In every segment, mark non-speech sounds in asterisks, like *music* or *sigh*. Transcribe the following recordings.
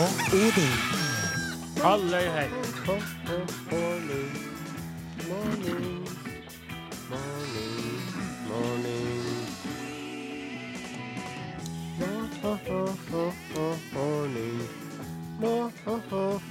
og Odin. Halløy, hei. Kom på morning, morning, morning, morning. Morning, morning, morning.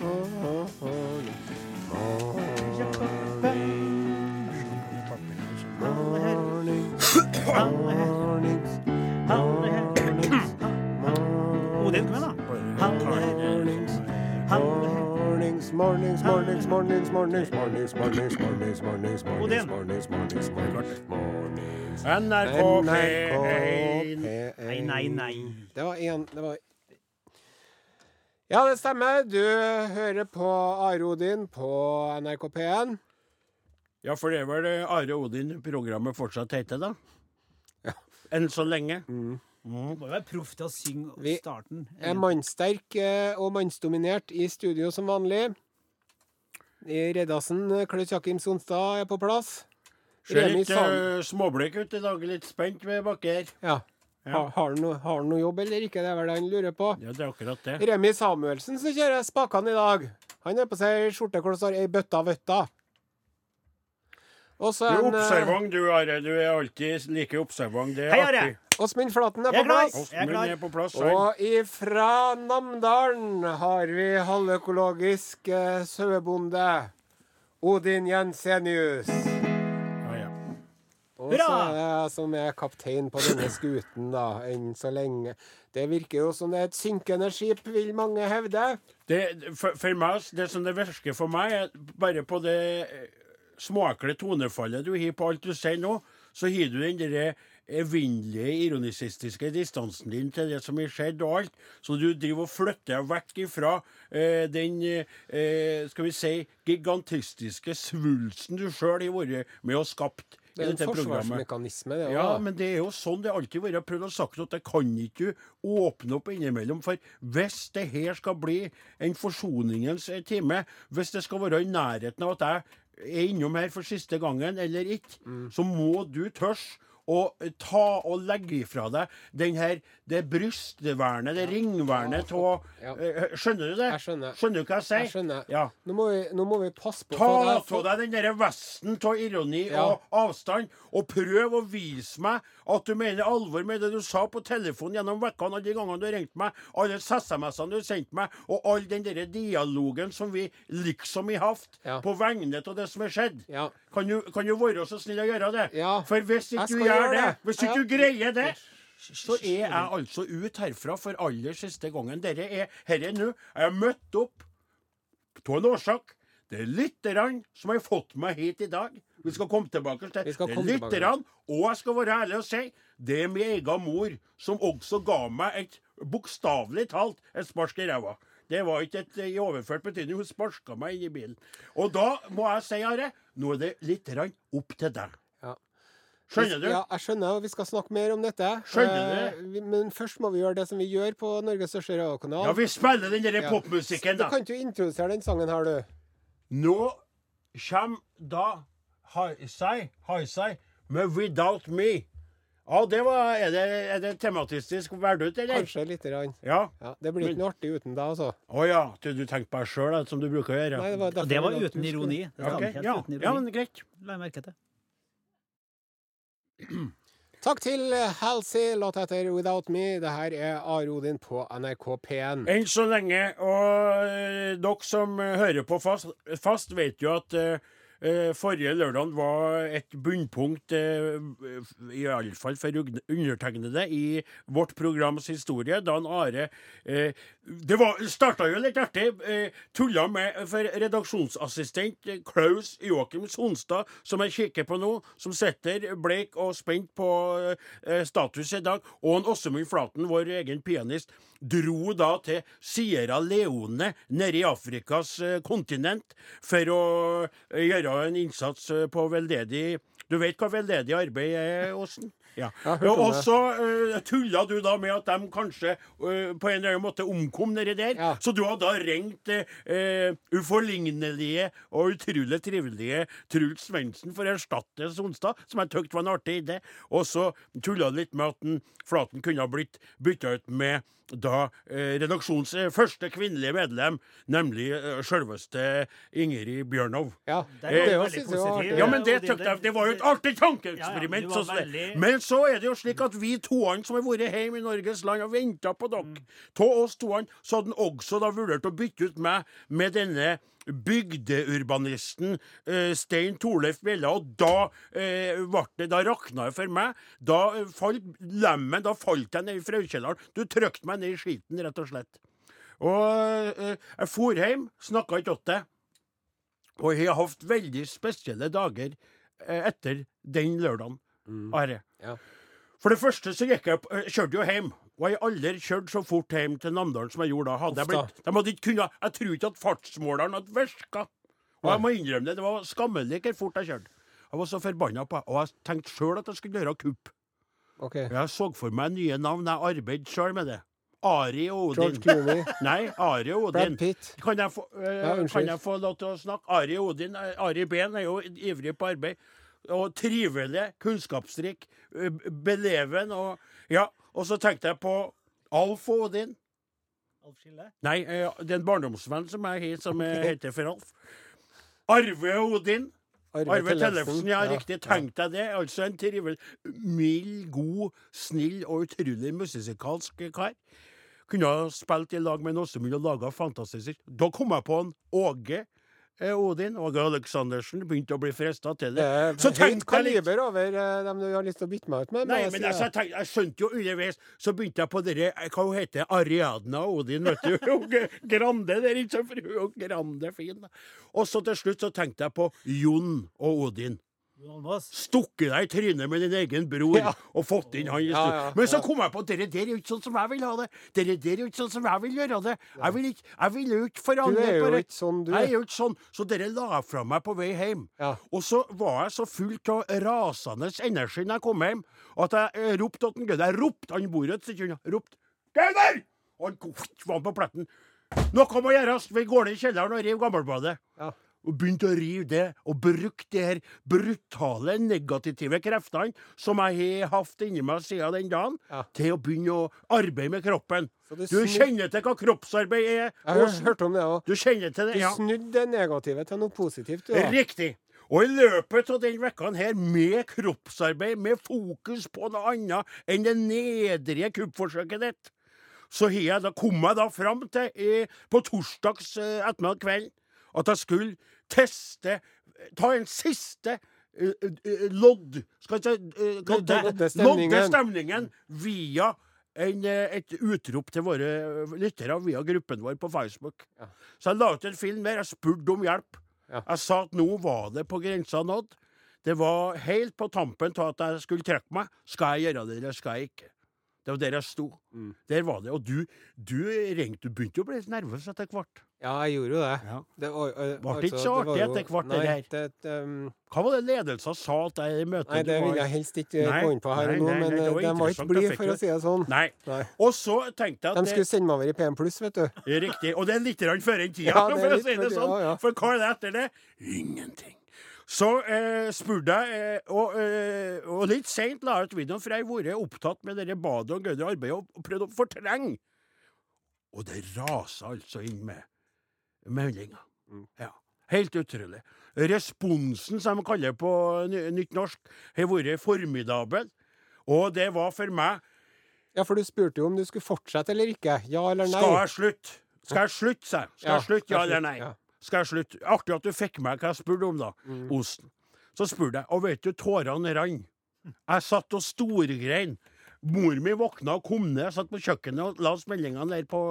Mornings, mornings, mornings, mornings, mornings, mornings, mornings, mornings, mornings, mornings, mornings, mornings, mornings, mornings. NRK P1. Nei, nei, nei. Det var en Det var Ja, det stemmer. Du hører på Are Odin på NRK P1. Ja, for det er vel Are Odin programmet fortsatt heter, da? Ja. Enn så lenge. Må jo være proff til å synge Vi. Er mannsterk og mannsdominert i studio som vanlig. I Reddasen, eh, Klaus Jakim Sonstad er på plass. Ser Remi litt uh, småblikk ut i dag. Litt spent ved bakke her. Ja. Ja. Har, har, han noe, noe jobb eller ikke? Det er vel det han lurer på. Ja, det er akkurat det. Remi Samuelsen som kjører spakene i dag. Han har på seg skjorte hvor det står 'ei bøtta vøtta'. Og så Du er eh, observant, du, Are. Du er alltid like observant. Det er Hei, artig. Åsmund Flaten er på plass. Jeg er er på plass. Og ifra Namdalen har vi halvøkologisk eh, sauebonde Odin Jensenius. Ja, ja. Og så er jeg som er kaptein på denne skuten, da, enn så lenge. Det virker jo som det er et synkende skip, vil mange hevde. Det, for, for meg, det som det virker for meg, er bare på det eh, småekle tonefallet du har på alt du sier nå, så har du den derre evinnelige ironisistiske distansen din til det som har skjedd og alt. Så du driver og flytter vekk ifra eh, den eh, skal vi si gigantistiske svulsten du sjøl har vært med og skapt Det er en forsvarsmekanisme, det òg. Ja, men det er jo sånn det alltid har vært prøvd å sagt at det kan ikke du åpne opp innimellom. For hvis det her skal bli en forsoningens eh, time, hvis det skal være i nærheten av at jeg er innom her for siste gangen eller ikke, så må du tørs å ta og legge ifra deg den her, det brystvernet, det ringvernet av Ja. eh, Skjønner du det? Jeg skjønner. Skjønner du hva jeg sier? Jeg skjønner. Ja. Nå, må vi, nå må vi passe på Ta av for- deg den der vesten av ironi Ja. og avstand, og prøv å vise meg at du mener alvor med det du sa på telefonen gjennom vekkene, alle de gangene du har ringt meg, alle SMS-ene du har sendt meg, og all den der dialogen som vi liksom har hatt på vegne av det som har skjedd. Kan du, kan du være så snill å gjøre det? For hvis ikke du skal gjør det, hvis ikke du greier det så er jeg altså ut herfra for aller siste gangen. Dette er herre nå. Jeg har møtt opp av en årsak. Det er lytterne som har fått meg hit i dag. Vi skal komme tilbake til det. det. er lytterne, og jeg skal være ærlig og si det er min egen mor som også ga meg et bokstavelig talt et spark i ræva. Det var ikke et i overført betydning. Hun sparka meg inn i bilen. Og da må jeg si, Are, nå er det litt opp til deg. Ja. Skjønner du? Ja, jeg skjønner, og vi skal snakke mer om dette. Skjønner Eh, vi- Men først må vi gjøre det som vi gjør på Norges største radiokanal. Ja, vi spiller den der Ja. popmusikken, Du da. kan ikke introdusere den sangen her, du. Nå kommer da Haisai, Haisai med 'Without Me'. Ja, det var Er det, er det tematistisk valgt ut, eller? Kanskje lite grann. Ja. Ja, det blir ikke noe artig uten deg, altså. Å ja. Du, du tenkte på deg sjøl, som du bruker å gjøre? Nei, det var det var uten ironi. Det var ja. uten ja, men greit. La jeg merke til. Takk til Halsey, låt etter 'Without Me'. Det her er Are Odin på NRK P1. Enn så lenge. Og eh, dere som eh, hører på fast, fast vet jo at eh, forrige lørdag var et bunnpunkt, iallfall i alle fall for undertegnede, i vårt programs historie. Da en Are eh, Det starta jo litt artig. Tulla med for redaksjonsassistent eh, Klaus Joakim Sonstad, som jeg kikker på nå, som sitter bleik og spent på eh, status i dag, og en Åsemund Flaten, vår egen pianist, dro da til Sierra Leone nede i Afrikas eh, kontinent for å eh, gjøre en innsats eh, på veldedig Du vet hva veldedig arbeid er, Åsen? Ja. Og så uh, tulla du da med at de kanskje uh, på en eller annen måte omkom nedi der. Ja. Så du har da ringt uh, uforlignelige og utrolig trivelige Truls Svendsen for å erstatte Sonstad, som jeg syntes var en artig idé. Og så tulla du litt med at den, Flaten kunne ha blitt bytta ut med da eh, redaksjonens eh, første kvinnelige medlem, nemlig eh, sjølveste Ingrid Bjørnov. Ja, Det det, det var veldig synes jeg var positiv. artig. Ja, men det, jeg, det var jo et artig tankeeksperiment. Ja, veldig- Men så er det jo slik at vi toene som har vært hjemme i Norges land og venta på dere, Mm. oss toene, så hadde han også da vurdert å bytte ut meg med denne bygdeurbanisten eh, Stein Torleif Bjella, og da eh, det, da rakna det for meg. Da eh, falt lemmen, da falt jeg ned i fraukjelleren. Du trykte meg ned i skiten, rett og slett. Og eh, jeg for hjem, snakka ikke åtte. Og jeg har hatt veldig spesielle dager eh, etter den lørdagen. Mm. Ja. For det første så gikk jeg jeg kjørte jo hjem. Og jeg har aldri kjørt så fort hjem til Namdalen som jeg gjorde da. Hadde jeg, blitt, de hadde ikke kunnet, jeg tror ikke at fartsmåleren hadde virka. Og jeg må innrømme det, det var skammelig hvor fort jeg kjørte. Jeg var så forbanna på. Og jeg tenkte sjøl at jeg skulle gjøre kupp. Okay. Jeg så for meg nye navn. Jeg arbeidet sjøl med det. Ari og George Odin. Clooney, *laughs* Nei, Ari og Brad Odin. Pitt. Kan jeg, få, eh, Ja, kan jeg få lov til å snakke? Ari Odin, eh, Ari Behn er jo ivrig på arbeid. Og trivelig, kunnskapsrik, eh, beleven og Ja, og så tenkte jeg på Alf og Odin. Alf Skille? Nei, eh, det er en barndomsvenn som jeg har, som heter for Alf. Arve og Odin. Arve Tellefsen, ja, riktig. Tenk deg det. Altså en trivelig, mild, god, snill og utrolig musikalsk kar. Kunne ha spilt i lag med en Åsemund og laga fantastisk Da kom jeg på en Åge Odin. og Aleksandersen. Begynte å bli frista til Det det. Så høyt tenkte jeg litt over eh, dem du har lyst til å bytte meg ut med. Nei, men altså, jeg, tenkte, jeg skjønte jo underveis, så begynte jeg på dere eh, Hva hun heter Ariadna Odin, vet du. *laughs* Grande der, sant? For hun er Grande fin. Og så til slutt så tenkte jeg på Jon og Odin. Stukket deg i trynet med din egen bror Ja. og fått inn han i Ja, ja, Men så kom jeg på at dere der er jo ikke sånn som jeg vil ha det. Dere der er jo ikke sånn som jeg vil gjøre det. Jeg vil ikke, jeg vil jo ikke Du er jo bare- ikke sånn, du. jeg er jo ikke sånn, så dere la fra meg på vei hjem. Ja. Og så var jeg så fullt av rasende energi når jeg kom hjem, at jeg eh, ropte til Gauder. Jeg ropte, han bor et stykke unna. Ropte 'Gauder!' Og han var på pletten. 'Noe må gjøres. Vi går ned i kjelleren og river Gammelbadet.' Ja. Og begynte å rive det, og brukte de her brutale, negative kreftene som jeg har hatt inni meg siden den dagen, Ja. til å begynne å arbeide med kroppen. Du snu- kjenner til hva kroppsarbeid er. Jeg har hørt om det òg. Du kjenner til det, ja. Du snudde det negative til noe positivt. Du. Riktig. Og i løpet av den vekka her, med kroppsarbeid, med fokus på noe annet enn det nedrige kuppforsøket ditt, så jeg da, kom jeg da fram til eh, på torsdags eh, ettermiddag kveld at jeg skulle teste Ta en siste eh, eh, lodd Skal si eh, Lodde. Stemningen. Via en, eh, et utrop til våre lyttere via gruppen vår på Facebook. Ja. Så jeg la ut en film der. Jeg spurte om hjelp. Ja. Jeg sa at nå var det på grensa nådd. Det var helt på tampen av at jeg skulle trekke meg. Skal jeg gjøre det, eller skal jeg ikke? Det var der jeg sto. Mm. Der var det. Og du, du ringte, du begynte å bli nervøs etter hvert. Ja, jeg gjorde jo det. Ja. Det var, ikke så artig etter hvert, det der? Det, um, Hva var det ledelsen sa at jeg i møtet nei, det vil jeg helst ikke Nei, gå inn på her nei, nå, nei, men øh, var var ikke blide, for å si det sånn. Nei. Og så tenkte jeg at De skulle sende meg over i PM pluss, vet du. Riktig. Og det er litt før en tida, Ja, for å si det sånn. ja. For hva er det etter det? Ingenting. Så eh, spurte jeg, eh, og, eh, og litt seint la jeg ut videoen, for jeg har vært opptatt med dette badet og gøyere arbeidet og, prøvd å fortrenge. Og det raser altså inn med meldinger. Mm. Ja. Helt utrolig. Responsen, som de kaller på nytt norsk, har vært formidabel. Og det var for meg Ja, for du spurte jo om du skulle fortsette eller ikke. Ja eller nei? Skal jeg slutte? Skal jeg slutte, sa jeg. Skal Ja, jeg slutte, ja eller nei? ja. Skal jeg slutte? Artig at du fikk med hva jeg spurte om, da. Mm. Osten. Så spurte jeg, og vet du, tårene rant. Jeg satt og storgrein. Mor mi våkna og kom ned. Satt på kjøkkenet og la meldingene der på,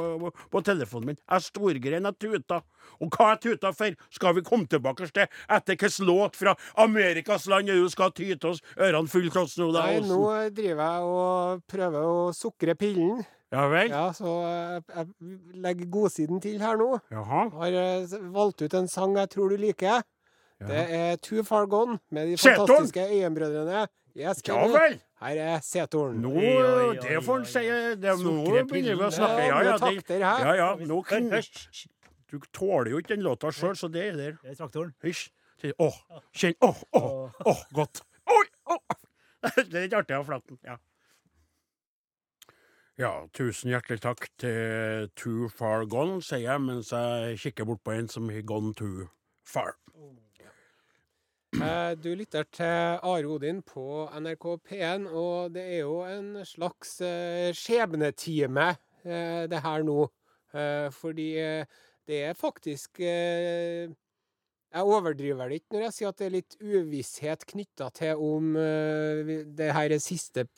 på, telefonen min. Jeg storgrein, jeg tuta. Og hva jeg tuta for, skal vi komme tilbake til etter hvilken låt fra Amerikas land du skal ty til oss ørene fulle til oss nå, da? Nei, nå driver jeg og prøver å sukre pillen. Ja vel? Ja, så jeg, jeg legger godsiden til her nå. Jaha. Har eh, valgt ut en sang jeg tror du liker. Det er Too Far Gone med de fantastiske Øyenbrødrene. Yes, Ja vel. Her er C-toren. Nå, det får han si. Det, nå begynner vi å snakke. Ja, Ja, ja, det, ja, ja. Nå kan, hysj, hysj. du tåler jo ikke den låta sjøl, så det er der. Det er traktoren. Hysj. Åh, kjenn Åh, åh, åh, godt. Oi, åh. *laughs* Det er litt artig av flaten. Ja. Ja, tusen hjertelig takk til Too Far Gone, sier jeg mens jeg kikker bort på en som har gone too far. Eh, Du lytter til Are Odin på NRK P1, og det er jo en slags eh, skjebnetime, eh, det her nå. Fordi det er faktisk Jeg overdriver det ikke når jeg sier at det er litt uvisshet knytta til om det her er siste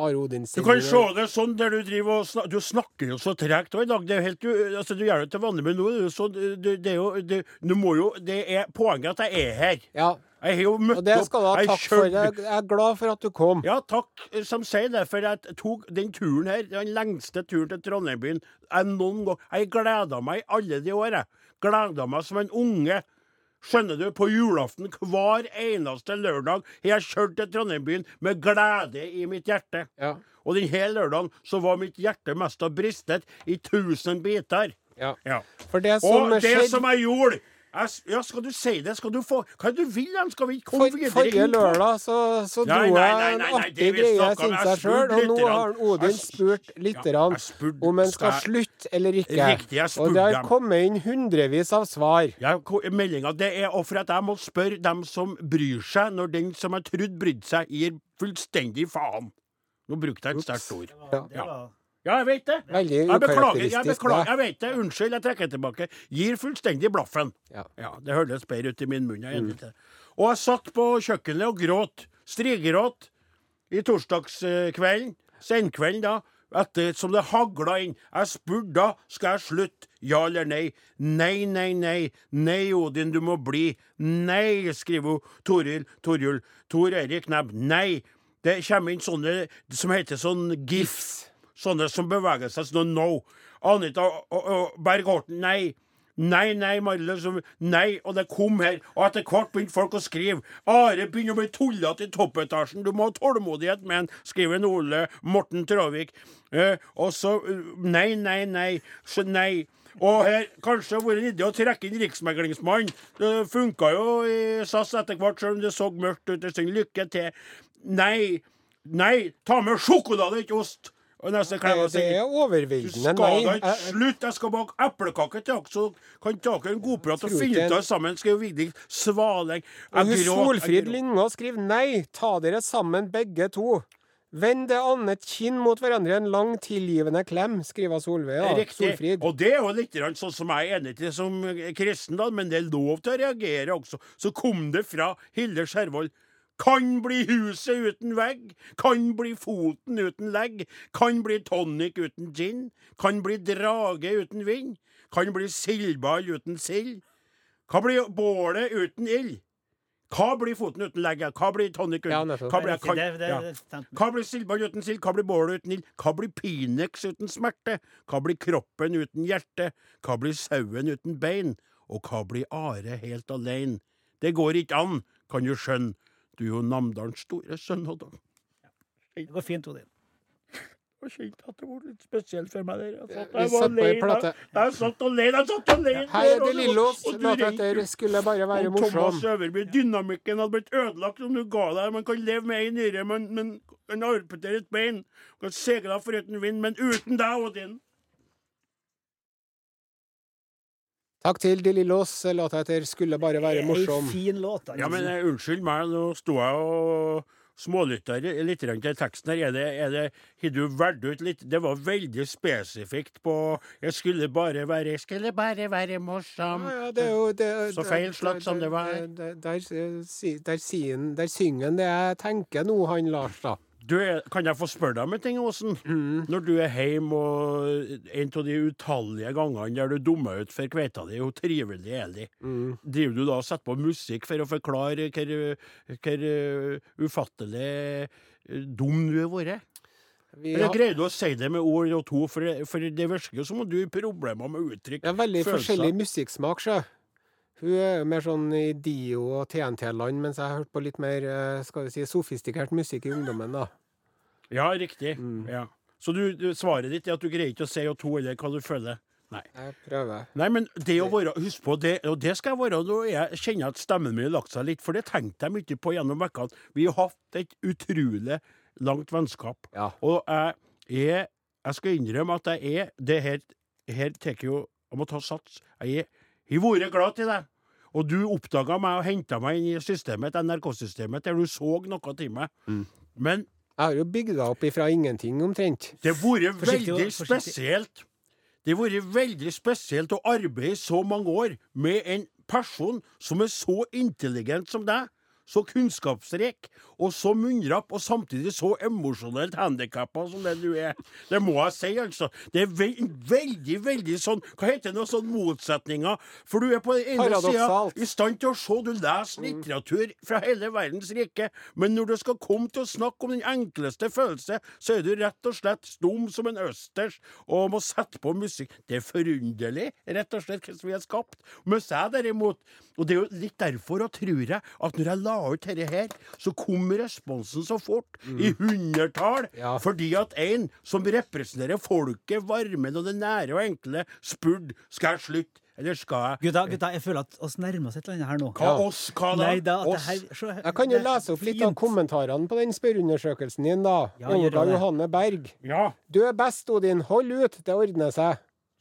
Are Odin Du kan se det sånn der du driver og snak Du snakker jo så tregt òg i dag. Det er helt du, Altså, du gjør det til vanlig, men nå er det jo så Det, det er jo det, Du må jo Det er poenget at jeg er her. Ja, Jeg har jo møtt det skal du ha takk for. Jeg er glad for at du kom. Ja, takk eh, som sier det, for jeg tok den turen her, den lengste turen til Trondheim-byen jeg noen gang Jeg gleda meg i alle de år, jeg. Gleda meg som en unge. Skjønner du, på julaften hver eneste lørdag har jeg kjørt til Trondheim-byen med glede i mitt hjerte. Ja. Og denne lørdagen så var mitt hjerte mest av bristet i tusen biter. ja. Ja. For det som Og det skjedde som jeg gjorde Ja, skal du si det? Skal du få Hva er det du vil? han Skal vi ikke For, komme videre? forrige lørdag så, så Nei, dro jeg en artig greie, syns Jeg sjøl. Og nå har Odin spurt lytterne spurte- om en skal slutte eller ikke. Riktig, jeg og det har kommet inn hundrevis av svar. Ja, meldinga det er for at jeg må spørre dem som bryr seg, når den som jeg trodde brydde seg, gir fullstendig faen. Nå brukte jeg et sterkt ord. Ja. Var Ja, jeg vet det. Veldig Jeg beklager, jeg ukarakteristisk. beklager, jeg vet det. Unnskyld, jeg trekker tilbake. Gir fullstendig blaffen. Ja. Ja, Det høres bedre ut i min munn. Jeg det. Og jeg satt på kjøkkenet og gråt. Strigråt. I torsdagskvelden. Senkvelden, da. Etter som det hagla inn. Jeg spurte da skal jeg slutte. Ja eller nei? Nei, nei, nei. Nei, Odin, du må bli. Nei, skriver hun Toril. Torjul. Tor Erik Nebb. Nei. Det kommer inn sånne som heter sånn gifs. Sånne som beveger seg sånn no. Anita og, og, og Berg Horten, nei. Nei, nei, Marle. Nei, og det kom her. Og etter hvert begynte folk å skrive. Are begynner å bli tullete i toppetasjen. Du må ha tålmodighet med han, skriver en Ole Morten Travik. Eh, og så eh, Nei, nei, nei. Så nei. Og her kanskje det vært en idé å trekke inn Riksmeglingsmannen. Det funka jo i SAS etter hvert, selv om det så mørkt ut. Jeg sier lykke til. Nei. Nei, ta med sjokolade, ikke ost. Og neste klem Det, og det er du overveldende skal da ikke Jeg- skal bake eplekake til dere, så kan dere en godprat og finne ut av det sammen. Skal jo Vigdis Svaleng Og hun Solfrid jeg. Lyngå skriver nei, ta dere sammen begge to. Vend det annet kinn mot hverandre en lang, tilgivende klem, skriver Solveig. Ja. Riktig. Solfrid. Og det er jo litt sånn som jeg er enig til som kristen, da, men det er lov til å reagere også. Så kom det fra Hilde Skjervold. Kan bli huset uten vegg, kan bli foten uten legg, kan bli tonic uten gin, kan bli drage uten vind, kan bli sildball uten sild, kan bli bålet uten ild. Hva blir foten uten legg? Hva blir tonic uten Ja. Hva blir, kan, ja. Hva blir sildball uten sild? Hva blir bål uten ild? Hva blir Pinex uten smerte? Hva blir kroppen uten hjerte? Hva blir sauen uten bein? Og hva blir Are helt alene? Det går ikke an, kan du skjønne. Du er jo Namdalens store sønn. Og Det går fint, Odin. jeg kjente at det var litt spesielt for meg der. Jeg satt, jeg satt på ei plate. Jeg satt alene, jeg satt alene. Her er det og- Lillos. Låta etter 'Skulle bare være Og Thomas morsom'. Øverby, dynamikken hadde blitt ødelagt om du ga deg. Man kan leve med ei nyre, men, men kan amputere et bein. Kan seile foruten vind, men uten deg, Odin. Takk til De Lillos. Låta heter 'Skulle bare være morsom'. Ei fin låt. da. Ja, men eh, unnskyld meg, nå sto jeg og smålytta litt til teksten her. Er det, er det, har du valgt ut litt Det var veldig spesifikt på 'Jeg skulle bare være Jeg skulle bare være morsom'. Ja, ja, det er jo det, Så feil slått som det var. Der, der, der, der, der synger han det jeg tenker nå, han Lars, da. Du, er- kan jeg få spørre deg om en ting, Åsen? Når du er hjemme og en av de utallige gangene der du dummer ut for kveita di, hvor trivelig er de? Driver du da og setter på musikk for å forklare hvor, hvor uh, ufattelig uh, dum du har vært? Vi har, greier du å si det med ord og to? For, for det virker jo som om du har problemer med uttrykk. Jeg er veldig forskjellig musikksmak, sjø. Hun er jo mer sånn i Dio og TNT-land, mens jeg har hørt på litt mer eh, skal vi si, sofistikert musikk i ungdommen, da. Ja, riktig. Mm. Ja. Så du, du, svaret ditt er at du greier ikke å si og to eller hva du føler? Nei. Jeg prøver. Nei, men det å være Husk på det, og det skal jeg være når jeg kjenner at stemmen min har lagt seg litt, for det tenkte jeg mye på gjennom vekkene. Vi har hatt et utrolig langt vennskap. Ja. Og jeg er Jeg skal innrømme at jeg er Det her, her tar jeg jo Jeg må ta sats. Jeg har vært glad til deg. Og du oppdaga meg og henta meg inn i systemet, NRK-systemet, der du så noe til meg. Mm. Men Jeg har jo bygd deg opp ifra ingenting, omtrent. det har vært veldig spesielt. Det har vært veldig spesielt å arbeide i så mange år med en person som er så intelligent som deg, så kunnskapsrik og så munnrapp, og samtidig så emosjonelt handikappa som det du er. Det må jeg si, altså. Det er ve veldig, veldig sånn Hva heter det, noe sånn motsetninger? For du er på den ene sida i stand til å se, du leser litteratur fra hele verdens rike, men når du skal komme til å snakke om den enkleste følelse, så er du rett og slett stum som en østers og må sette på musikk. Det er forunderlig, rett og slett, hvordan vi er skapt. Mens jeg derimot Og det er jo litt derfor, og tror jeg, at når jeg la ut dette her, så kom responsen så fort. I hundretall. Ja. Fordi at en som representerer folket, varmen og det nære og enkle, spurte skal jeg slutte, eller skal jeg Gutta, gutta, jeg føler at oss nærmer oss et eller annet her nå. Hva Ja. oss? Hva da? Nei, da, oss? her, så, Jeg kan jo lese opp litt av kommentarene på den spørreundersøkelsen din, da. Ja, Olga. Johanne Berg. Ja, Du er best, Odin. Hold ut, det ordner seg.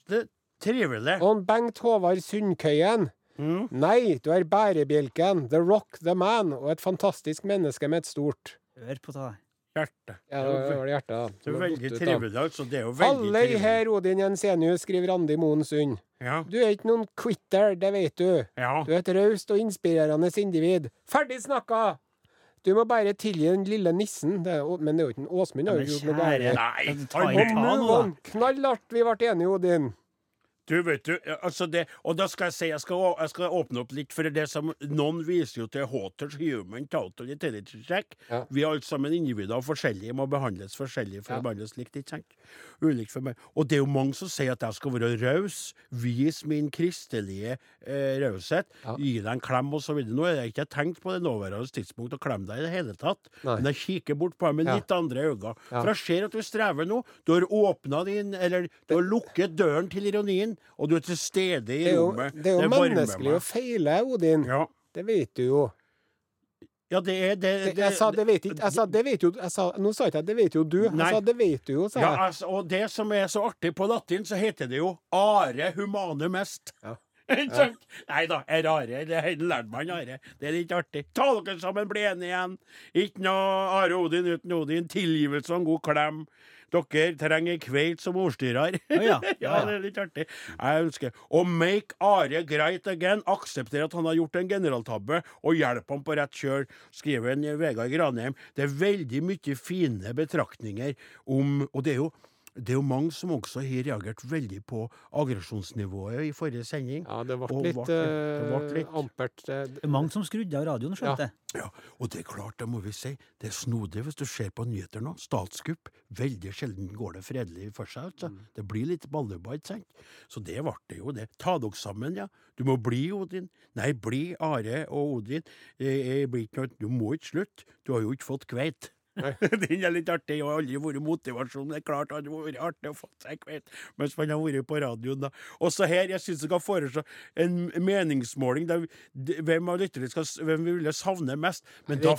det er trivelig. Og Bengt Håvard Sundkøyen. Mm. Nei, du er bærebjelken, the rock, the man, og et fantastisk menneske med et stort Hør på det. Hjerte. Ja, det var det hjertet, da. Det er veldig trivelig, altså. Det er jo veldig Halløy trivelig. her, Odin Jensenius, skriver Randi Moen Sund. Ja, Du er ikke noen quitter, det vet du. ja. Du er et raust og inspirerende individ. Ferdig snakka! Du må bare tilgi den lille nissen. Det er, men det er jo ikke en Åsmund. har Ja, men ikke. Han i- ta da. Knallhardt, vi ble enige, Odin. Du, vet du, altså det, og da skal jeg si, jeg skal, jeg skal åpne opp litt for det som noen viser jo til Hotters Human Total Intelligence Check. Ja. Vi er alle sammen individer og forskjellige, må behandles forskjellig for Ja. å behandles likt, ikke sant? Ulikt for meg. Og det er jo mange som sier at jeg skal være raus, vise min kristelige eh, raushet, Ja. gi deg en klem videre. Nå har jeg ikke tenkt på det nåværende tidspunkt å klemme deg i det hele tatt, Nei. men jeg kikker bort på deg med litt andre øyne. For jeg ser at du strever nå. Du har åpna din, eller du har lukket døren til ironien, og du er til stede i Det jo, rommet. det er jo det menneskelig å feile, Odin. ja. Det vet du jo. ja, det er det, Det, jeg sa det vet ikke Jeg sa det vet jo jeg sa, Nå sa ikke jeg det vet jo du. Jeg Nei. sa det vet du jo, sa ja, altså, Og det som er så artig på latin, så heter det jo are humane mest. Ja. *laughs* Ikke sant? Nei da, er are. Det lærte man are. Det er litt artig. Ta dere sammen, bli enige igjen. Ikke noe Are Odin uten Odin. Tilgivelse og en god klem. Dere trenger kveit som ordstyrer. Ja, *laughs* ja. ja, det er litt artig. Jeg ønsker å make Are great again. Akseptere at han har gjort en generaltabbe, og hjelpe ham på rett kjøl, skriver en Vegard Granheim. Det er veldig mye fine betraktninger om Og det er jo det er jo mange som også har reagert veldig på aggresjonsnivået i forrige sending. Ja, det ble litt, det ble eh, litt. ampert. eh, Det er mange som skrudde av radioen, skjønte jeg. Ja, og det er klart, det må vi si. Det er snodig hvis du ser på nyheter nå. Statskupp. Veldig sjelden går det fredelig for seg. Altså. Det blir litt balleball, ikke sant? Så det ble det jo, det. Ta dere sammen, ja. Du må bli Odin. Nei, bli Are og Odin. Eh, blir ikke noe, du må ikke slutte. Du har jo ikke fått kveit. *laughs* Den er litt artig. Jeg har aldri vært motivasjon. Det er klart det hadde vært artig å få seg kveit mens man har vært på radioen. da. Også her, jeg syns jeg kan foreslå en meningsmåling der hvem av lytterne skal hvem vi ville savne mest. Men da-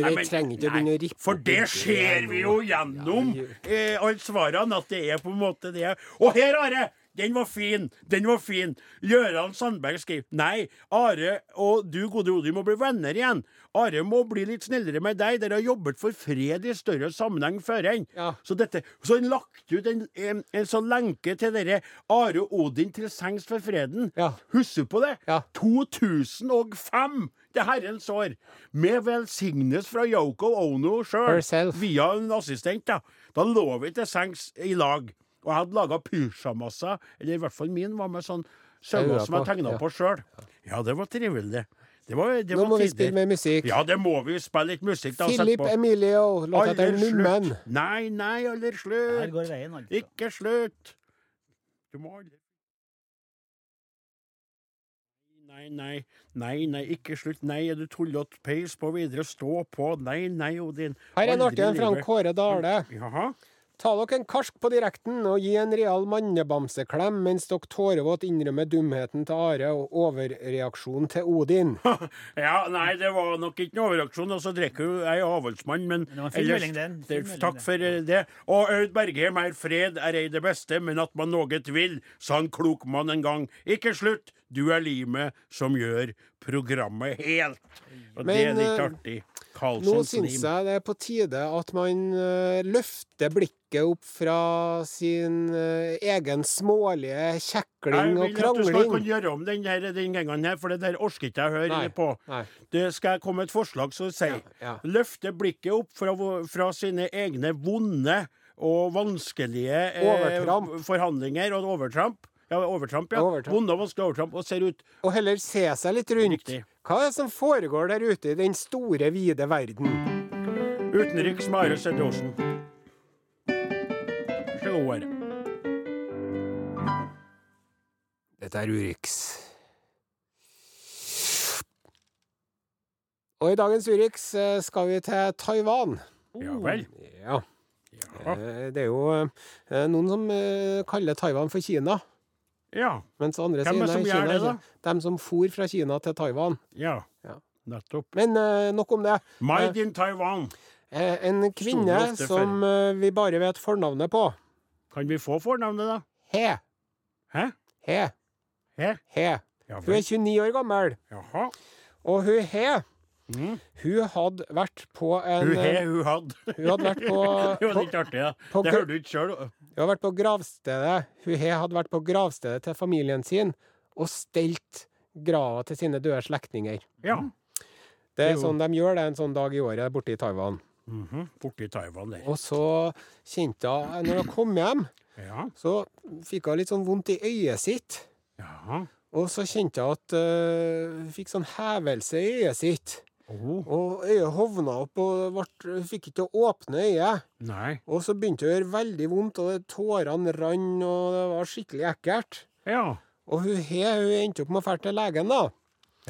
Nei, vi men- nei, For det ser vi jo gjennom eh, alle svarene, at det er på en måte det. Og her, Are! Den var fin! Den var fin! Gøran Sandberg skriver Nei, Are og du, gode Odin, må bli venner igjen. Are må bli litt snillere med deg. Dere har jobbet for fred i større sammenheng før enn. Ja. Så dette, så han lagt ut en, en, en sånn lenke til dere Are og Odin til sengs for freden. Ja. Husker på det? Ja. 2005! Det herrens år. Med velsignelse fra Yoko Ono sjøl. Via en assistent, da. Da lå vi til sengs i lag. Og jeg hadde laga pysjamaser, eller i hvert fall min var med sånn sauer som jeg på, tegna ja. på sjøl. Ja, det var trivelig. Det var, det Nå var må vi spille med musikk. Ja, det må vi. Spille litt musikk, da. Philip på. Emilio, låt etter Nummen. Nei, Nei, aller Her slutt. går veien, altså. Ikke slutt. Du må aldri Nei, nei, nei, nei, ikke slutt. Nei, er du tullete? Peis på videre, stå på. Nei, nei, Odin. Her er en artig en fra. Kåre Dale. Jaha. Ta dere en karsk på direkten og gi en real mannebamseklem mens dere tårevåt innrømmer dumheten til Are og overreaksjonen til Odin. *laughs* Ja, nei, det var nok ikke noe overreaksjon. Og så drikker jo jeg avholdsmann, men ellers- melding, Takk for eh, det. Og Aud Bergheim er fred er ei det beste, men at man noe vil, sa en klok mann en gang. Ikke slutt, du er limet som gjør programmet helt. Og det er Men, litt eh, artig. Nå syns jeg det er på tide at man eh, løfter blikket opp fra sin eh, egen smålige Jeg kjekling og vil at du skal kan kunne gjøre om den, her, den gangen her, for det der orker ikke jeg å høre på. nei. Det skal jeg komme med et forslag som sier Ja, ja. Løfte blikket opp fra, fra sine egne vonde og vanskelige eh, forhandlinger og overtramp. Ja, overtramp, ja. Overtramp. Vonde og vanskelige overtramp. Og ser ut Og heller se seg litt rundt. Riktig. Hva er det som foregår der ute i den store, vide verden? utenriks Mare Are Sende Osen. Vær så god, Are. Dette er Urix. Og i dagens Urix eh, skal vi til Taiwan. Ja vel. Ja. Ja. eh, Det er jo eh, noen som kaller Taiwan for Kina. Ja. Mens andre Hvem er sier det som nei, gjør Kina det, da? De som for fra Kina til Taiwan. Ja. Ja. Nettopp. Men uh, nok om det. Made in Taiwan. Uh, en kvinne som uh, vi bare vet fornavnet på. Kan vi få fornavnet, da? He. Hæ? He. He? He. Ja Hun er 29 år gammel. Jaha. Og hun He Mm. Hun hadde vært på en Hun he, hun hadde. Hun hadde vært *laughs* på, Det var litt artig, ja. på Det hører du ikke sjøl. hun hadde vært på gravstedet Hun he hadde vært på gravstedet til familien sin og stelt grava til sine døde slektninger. Ja. Det er jo- sånn de gjør det en sånn dag i året borte i Taiwan. Mhm. Borte i Taiwan der. Og så kjente hun Når hun kom hjem, Ja. så fikk hun litt sånn vondt i øyet sitt. Ja. Og så kjente hun at hun uh, fikk sånn hevelse i øyet sitt. Oh. Og øyet hovna opp, og ble, fikk ikke å åpne øyet. Nei. Og så begynte det å gjøre veldig vondt, og tårene rant, og det var skikkelig ekkelt. Ja. Og hun, he, hun endte opp med å dra til legen, da.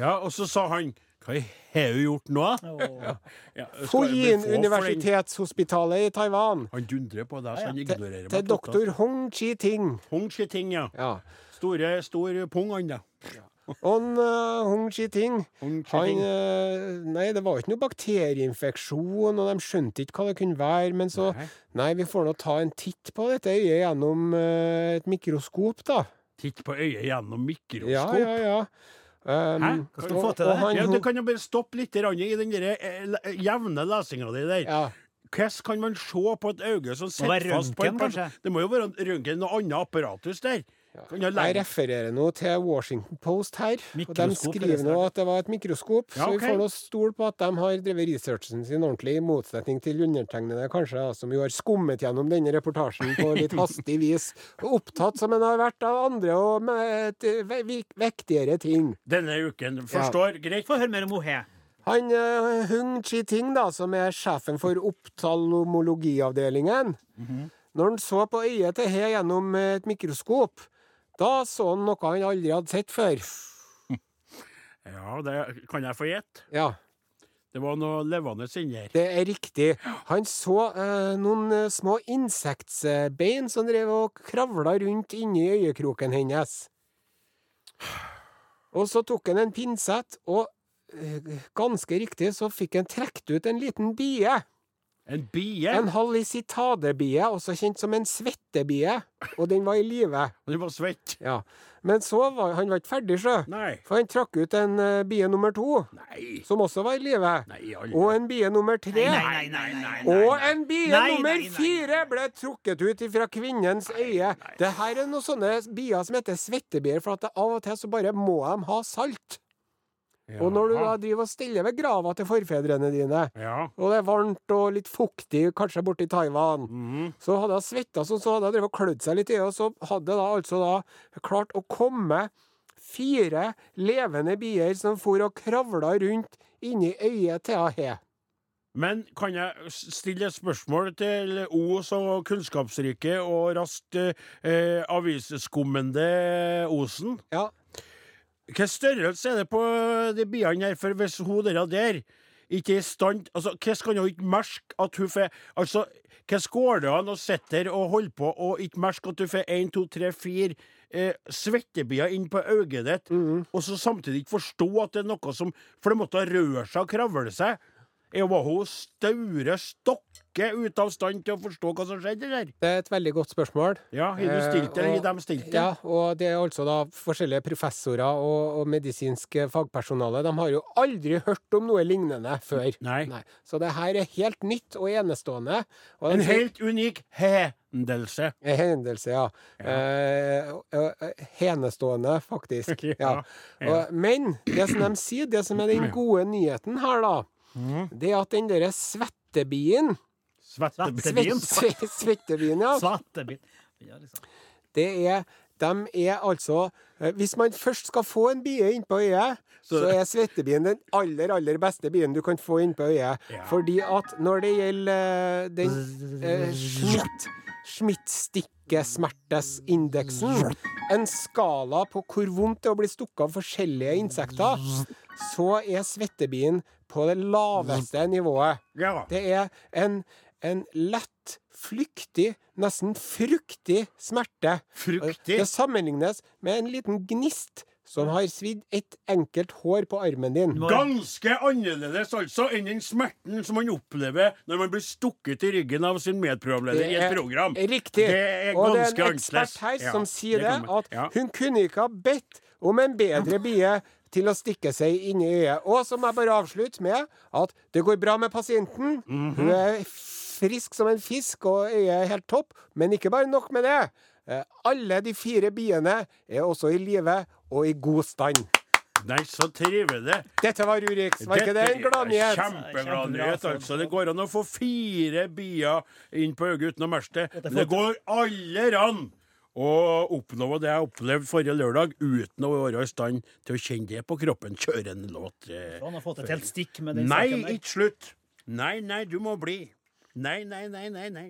ja. Og så sa han Hva har hun gjort nå? Åh. Ja, universitetshospitalet i Taiwan. Han dundrer på deg, så han ignorerer meg. Til doktor Hong Chi-ting. Hong Chi-ting, ja. Ja. Store, stor pung, han, da. Og en, uh, Hong Chi-ting han, eh, Nei, det var ikke noe bakterieinfeksjon, og de skjønte ikke hva det kunne være. Men så Nei. Nei, vi får nå ta en titt på dette øyet gjennom uh, et mikroskop, da. Titt på øyet gjennom mikroskop. Ja, ja, ja. Um, Hæ? Kan du få til det? han, Ja, du kan jo bare stoppe litt i den der, eh, jevne lesinga di der. ja. Hvordan kan man se på et øye som sitter fast på en person? Det må jo være røntgen og annet apparatus der. Jeg refererer nå til Washington Post her. og De skriver nå at det var et mikroskop, Ja, så vi får nå stole på at de har drevet researchen sin ordentlig, i motsetning til undertegnede, kanskje, som jo har skummet gjennom denne reportasjen på litt *laughs* hastig vis, og opptatt som en har vært av andre og med vektigere ting. Denne uken. Forstår? Greit? Få høre mer om Ohe. Han uh, Hung Chi-ting, da, som er sjefen for optalmologiavdelingen, når han så på øyet til He gjennom et mikroskop, da så han noe han aldri hadde sett før. *laughs* Ja, det kan jeg få gjette. Ja. Det var noe levende inni her. Det er riktig. Han så eh, noen eh, små insektbein som drev og kravla rundt inni øyekroken hennes. Og så tok han en pinsett, og eh, ganske riktig så fikk han trukket ut en liten bie. En bie? En hallisitadebie, også kjent som en svettebie, og den var i live. *laughs* Den var svett? Ja. Men så var han var ikke ferdig, sjø. Nei. For han trakk ut en uh, bie nummer to, Nei. som også var i live. Nei. Og en bie nummer tre. Nei, nei, nei, nei. Og en bie Nei, nummer nei, nei. fire ble trukket ut fra kvinnens øye. Det her er noen sånne bier som heter svettebier, for at av og til så bare må de ha salt. Og når du da driver og stiller ved grava til forfedrene dine, Ja. og det er varmt og litt fuktig, kanskje borte i Taiwan, Mhm. så hadde hun svetta sånn, så hadde hun drevet og klødd seg litt i det, og så hadde hun da altså da klart å komme fire levende bier som for og kravla rundt inni øyet til He. Men kan jeg stille et spørsmål til O så kunnskapsrike og raskt eh, avisskummende Osen? Ja. Hva størrelse er det på de biene her? For hvis hun der, der ikke er i stand Altså, Hvordan kan hun ikke merke at hun får Altså, hvordan går det an å sitte her og holde på og ikke merke at du får én, to, tre, fire eh, svettebier inn på øyet ditt, og så samtidig ikke forstå at det er noe som For det måtte røre seg og kravle seg. Er var hun staure stokke ute av stand til å forstå hva som skjedde der? Det er et veldig godt spørsmål. Ja, har du stilt det, Eh, har de stilt det? Ja, og det er altså da forskjellige professorer og, og medisinske fagpersonale. De har jo aldri hørt om noe lignende før. Nei. Så det her er helt nytt og enestående. Og En helt unik hendelse. En hendelse, ja. ja. eh, henestående, faktisk. *laughs* Ja, ja. ja. Og, men det som de sier, det som er den gode nyheten her, da, Mm. det at den derre svettebien Svettebien. Svettebien. svett, svett, Svettebien, ja. Ja, liksom. Det er De er altså eh, Hvis man først skal få en bie innpå øyet, så, Så- er svettebien den aller, aller beste bien du kan få innpå øyet. Ja. Fordi at når det gjelder eh, den eh, Schmidt, Schmidt-stikkesmertesindeksen, en skala på hvor vondt det er å bli stukket av forskjellige insekter, så er svettebien på det laveste nivået. Ja. Det er en, en lett, flyktig, nesten fruktig smerte. Fruktig. Det sammenlignes med en liten gnist som har svidd et enkelt hår på armen din. Ganske annerledes altså enn den smerten som man opplever når man blir stukket i ryggen av sin medprogramleder i et program. Riktig. Det er og det er en ekspert her Ja, som sier det det, at ja. hun kunne ikke ha bedt om en bedre bie til å stikke seg inn i øyet. Og så må jeg bare avslutte med at det går bra med pasienten. Mhm. Hun er frisk som en fisk, og øyet er helt topp. Men ikke bare nok med det. Eh, Alle de fire biene er også i live og i god stand. Nei, så trivelig. Dette var Urix. Var ikke det en gladnyhet? Kjempeglad nyhet, altså. altså. Det går an å få fire bier inn på øyet uten å merke det. Men det går aller an å oppnå det jeg opplevde forrige lørdag, uten å være i stand til å kjenne det på kroppen. Kjøre en låt. eh. Han har fått et helt stikk med den Nei, ikke slutt. Nei, nei, du må bli. Nei, nei, nei, nei, nei.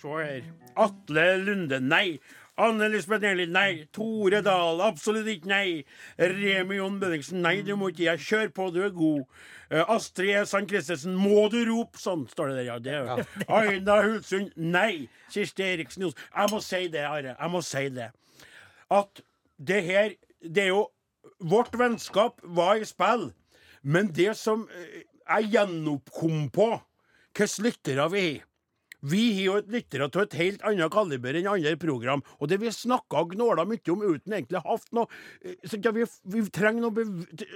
Se her. Atle Lunde, nei. Anne Lisbeth Nelly, nei. Tore Dahl, absolutt ikke nei. Remi Jon Bønningsen, nei, du må ikke. Jeg kjør på, du er god. Eh, Astrid Sand Christensen, må du rope? Sånn står det der, ja. Det er. jo. *laughs* Aina Hulsund, nei. Kirsti Eriksen Johs. Jeg må si det, Are. Jeg må si det. At det her Det er jo Vårt vennskap var i spill, men det som eh, jeg gjenoppkom på Hvilke lyttere vi har vi har jo et litteratur til et helt annet kaliber enn andre program, og det vi snakka og gnåla mye om uten egentlig hatt noe eh, så ja, vi, vi trenger noe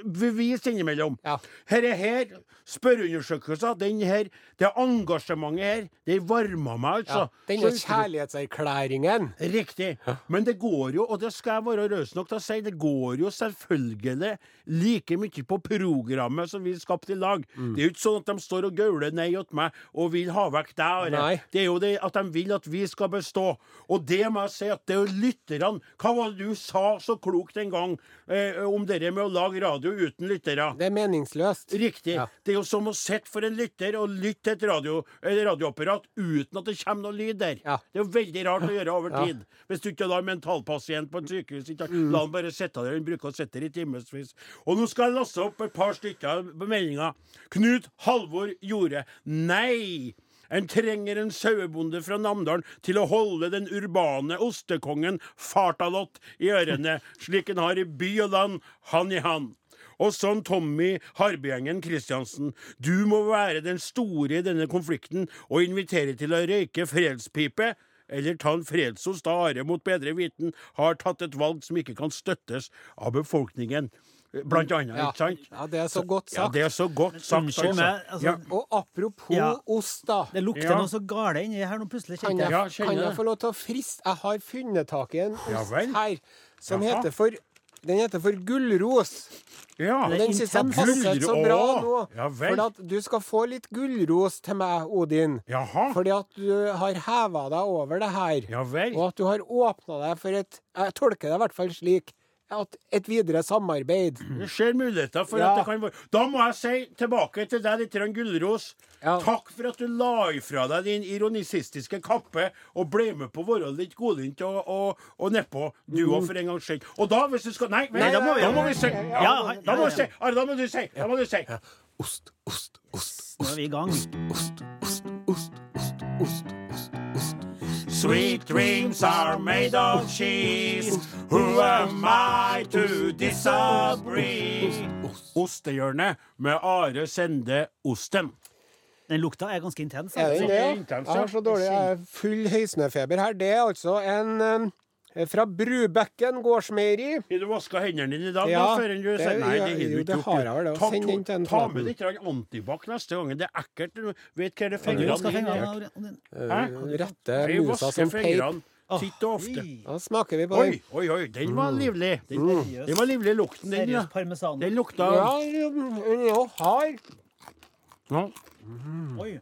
bevis innimellom. Ja. Her er her, spørreundersøkelser, den her, det engasjementet her, det varma meg, altså. Ja, denne kjærlighetserklæringen. Riktig. Men det går jo, og det skal jeg være raus nok til å si, det går jo selvfølgelig like mye på programmet som vi skapte i lag. Mm. Det er jo ikke sånn at de står og gauler nei til meg og vil ha vekk deg. Nei. Det er jo det at de vil at vi skal bestå. Og det må jeg si at det er lytterne. Hva var det du sa så klokt en gang eh, om det med å lage radio uten lyttere? Det er meningsløst. Riktig. Ja. Det er jo som å sitte for en lytter og lytte til et radio, eller radioapparat uten at det kommer noe lyd der. Ja. Det er jo veldig rart å gjøre over tid. Hvis du ikke lar en mentalpasient på et sykehus ikke, Mm. La han bare sitte der. Han bruker å sitte der i timevis. Og nå skal jeg laste opp et par stykker på meldinga. Knut Halvor Jorde. Nei! En trenger en sauebonde fra Namdalen til å holde den urbane ostekongen Fartalott i ørene, slik en har i by og land, hand i hand. Og sånn Tommy Harbjengen Christiansen, du må være den store i denne konflikten og invitere til å røyke fredspipe. Eller ta en fredsost da Are mot bedre viten har tatt et valg som ikke kan støttes av befolkningen. Blant annet, Ja. ikke sant? ja, det er så godt sagt. Ja, det er så godt sagt, meg, altså, Ja. Og apropos Ja. ost, da. Det lukter Ja. noe så gale inni her nå, plutselig. Kan kjente jeg, jeg. Ja, kjenner kan jeg det. få lov til å friste Jeg har funnet tak i en Ja ost vel. her som Jaha. heter for Den heter for gullros. Ja. Og den syns jeg intens. passer så bra nå. Ja vel. For at du skal få litt gullros til meg, Odin. Jaha. Fordi at du har heva deg over det her. Ja vel. Og at du har åpna deg for et Jeg tolker det i hvert fall slik. At et videre samarbeid. Det ser muligheter for Ja. at det kan være Da må jeg si tilbake til deg litt Gulros. Ja. Takk for at du la ifra deg din ironisistiske kappe og ble med på å være litt godlynt og, og, og nedpå, du òg, for en gangs skyld. Og da, hvis du skal Nei, Nei, da må vi- da må vi si Ja, Da må vi si Are, da må du si. Da må du si. Ost, ost, ost, Nå er vi i gang. ost, ost, ost, ost, ost, ost, ost. Sweet dreams are made of cheese. Who am I to disagree? Ostehjørnet med Are Sende Osten. Den lukta er ganske intens. Er den altså. det? ja? Jeg har så dårlig jeg er full høysnefeber her. Det er altså en eh, fra Brubekken gårdsmeieri. Har du vaska hendene dine i dag, Ja, da? Du det- sier nei, det har du jo, ikke det gjort. har jeg vel. Ta, Send den til en ta med litt antibac neste gang. Det er ekkelt. Du vet hva det fingrene dine gjør. Eh, Rette musa som peip. titt og ofte. Oi. Da smaker vi på Oi, den. oi, oi, den var livlig. Den, mm. den var livlig, lukten den. Ja. Parmesan. Den lukta Ja, den er jo hard. ja. Oi.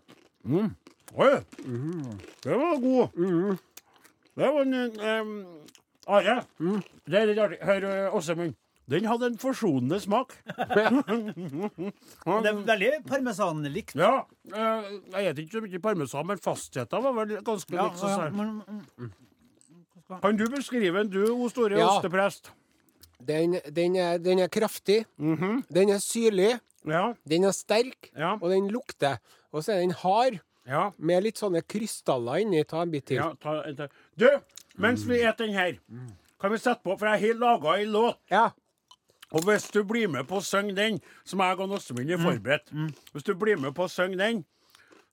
Oi, det var god. Det var en um, Are, det er litt artig. Hør, uh, Åsemund. Den hadde en forsonende smak. *laughs* Det er veldig parmesanlikt. Ja, eh, jeg vet ikke så mye parmesan, men fastheten var vel ganske Ja, likt. så ja, men, mm, Kan du beskrive en, du, o store Ja. osteprest? Den, den, er, den er kraftig. Den er syrlig. Ja, Den er sterk. ja, Og den lukter. Og så er den hard, ja. med litt sånne krystaller inni. Ta en bit til. ja ta, en til. Du, mens vi spiser den her, kan vi sette på, for jeg har laga ei låt. Ja. Og hvis du blir med på å synge den, som jeg og Åsemund er forberedt Hvis du blir med på å synge den,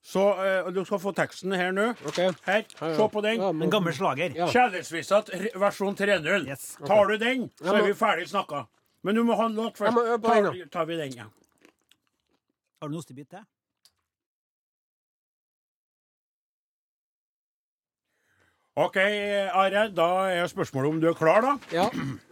så eh, Du skal få teksten her nå. OK. Her, ja. se på den. Ja, En gammel slager. Ja. Kjærlighetsvisa t- versjon 3.0. Yes. Tar du den, så er vi ferdig snakka. Men du må ha en låt Jeg må øve først. på den, Tar, tar vi den, ja. Har du en ostebit til? OK, Are. Da er spørsmålet om du er klar, da. Ja.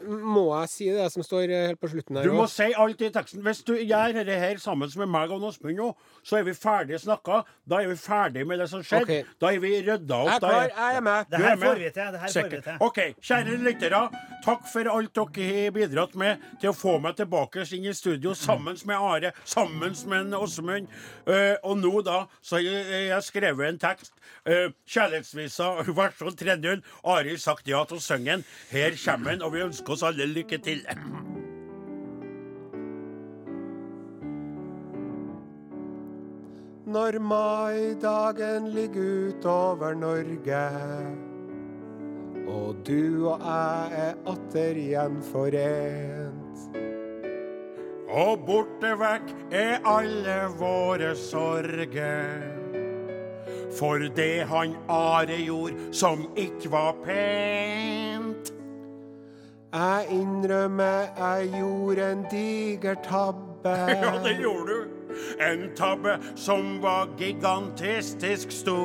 Må jeg si det som står eh, helt på slutten her? Du må også? si alt i teksten. Hvis du gjør dette her sammen med meg og Åsmund nå, så er vi ferdig snakka. Da er vi ferdig med det som skjedde. Okay. Da er vi rydda opp. Jeg er klar. Jeg er med. Det her er får vi til. Det her får vi til. OK, kjære lyttere. Takk for alt dere har bidratt med til å få meg tilbake inn i studio sammen med Are, sammen med Åsmund. Uh, og nå, da, så har jeg, jeg skrevet en tekst. Uh, Kjærlighetsvisa *laughs* versjon 3.0. Ari har sagt ja til å synge den. Her kommer den, og vi ønsker oss alle lykke til. Når maidagen ligger utover Norge, og du og jeg er atter igjen forent. Og borte vekk er alle våre sorger. For det han Are gjorde som ikke var pent. Jeg innrømmer jeg gjorde en diger tabbe. *laughs* Ja, det gjorde du. En tabbe som var gigantistisk stor.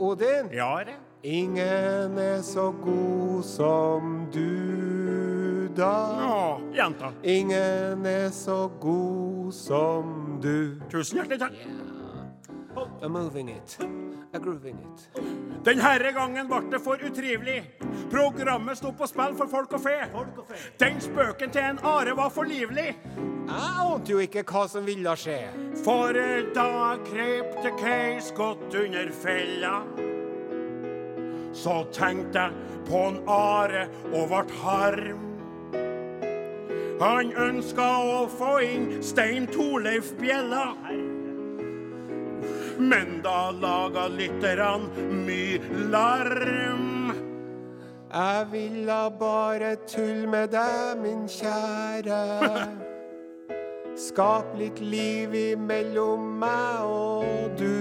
Odin, Ja, det. ingen er så god som du, da. Ja, jenta. Ingen er så god som du. Tusen hjertelig takk. I'm moving it. I'm grooving it. Denne gangen ble det for utrivelig. Programmet sto på spill for folk og fe. Den spøken til en Are var for livlig. Jeg ante jo ikke hva som ville skje. For da krep det Case godt under fella. Så tenkte jeg på en Are og vart harm. Han ønska å få inn Stein Torleif Bjella. Men da laga lytterne mye larm. Jeg ville bare tulle med deg, min kjære. Skap litt liv imellom meg og du.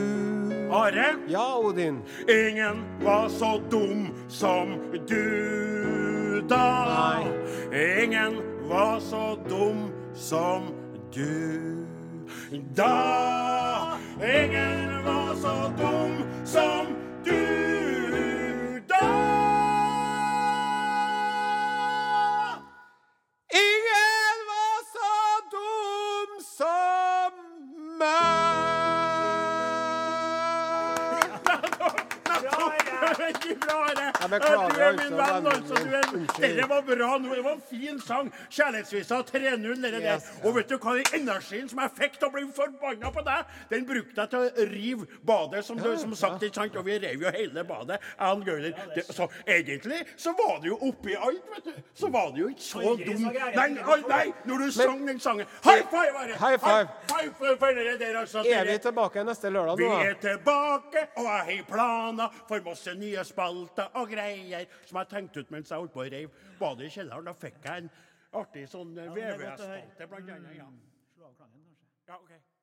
Are, Ja, Odin. ingen var så dum som du da. Nei. Ingen var så dum som du da. Ingen var så dum som Jeg beklager, Du er min altså, venn, altså. Du er. Dette var bra. nå. Det var en fin sang. Kjærlighetsvisa 3-0, dere der. Og vet du hva? Den energien som jeg fikk til å bli forbanna på deg, den brukte jeg til å rive badet, som, du, som sagt. ikke sant? Og vi rev jo hele badet. Jeg og Gauler. Så egentlig så var det jo oppi alt, vet du. Så var det jo ikke så dumt. Nei, nei, nei, når du sang den sangen. High five, bare! High five. High five for, dere der, altså. Er vi tilbake neste lørdag vi er tilbake, og jeg har planer for masse nye spalter og greier som jeg tenkte ut mens jeg holdt på å reiv badet i kjelleren. Da fikk jeg en artig sånn å. VVS-spalte, blant annet. Ja. Slå av klangen, kanskje. Ja, ok.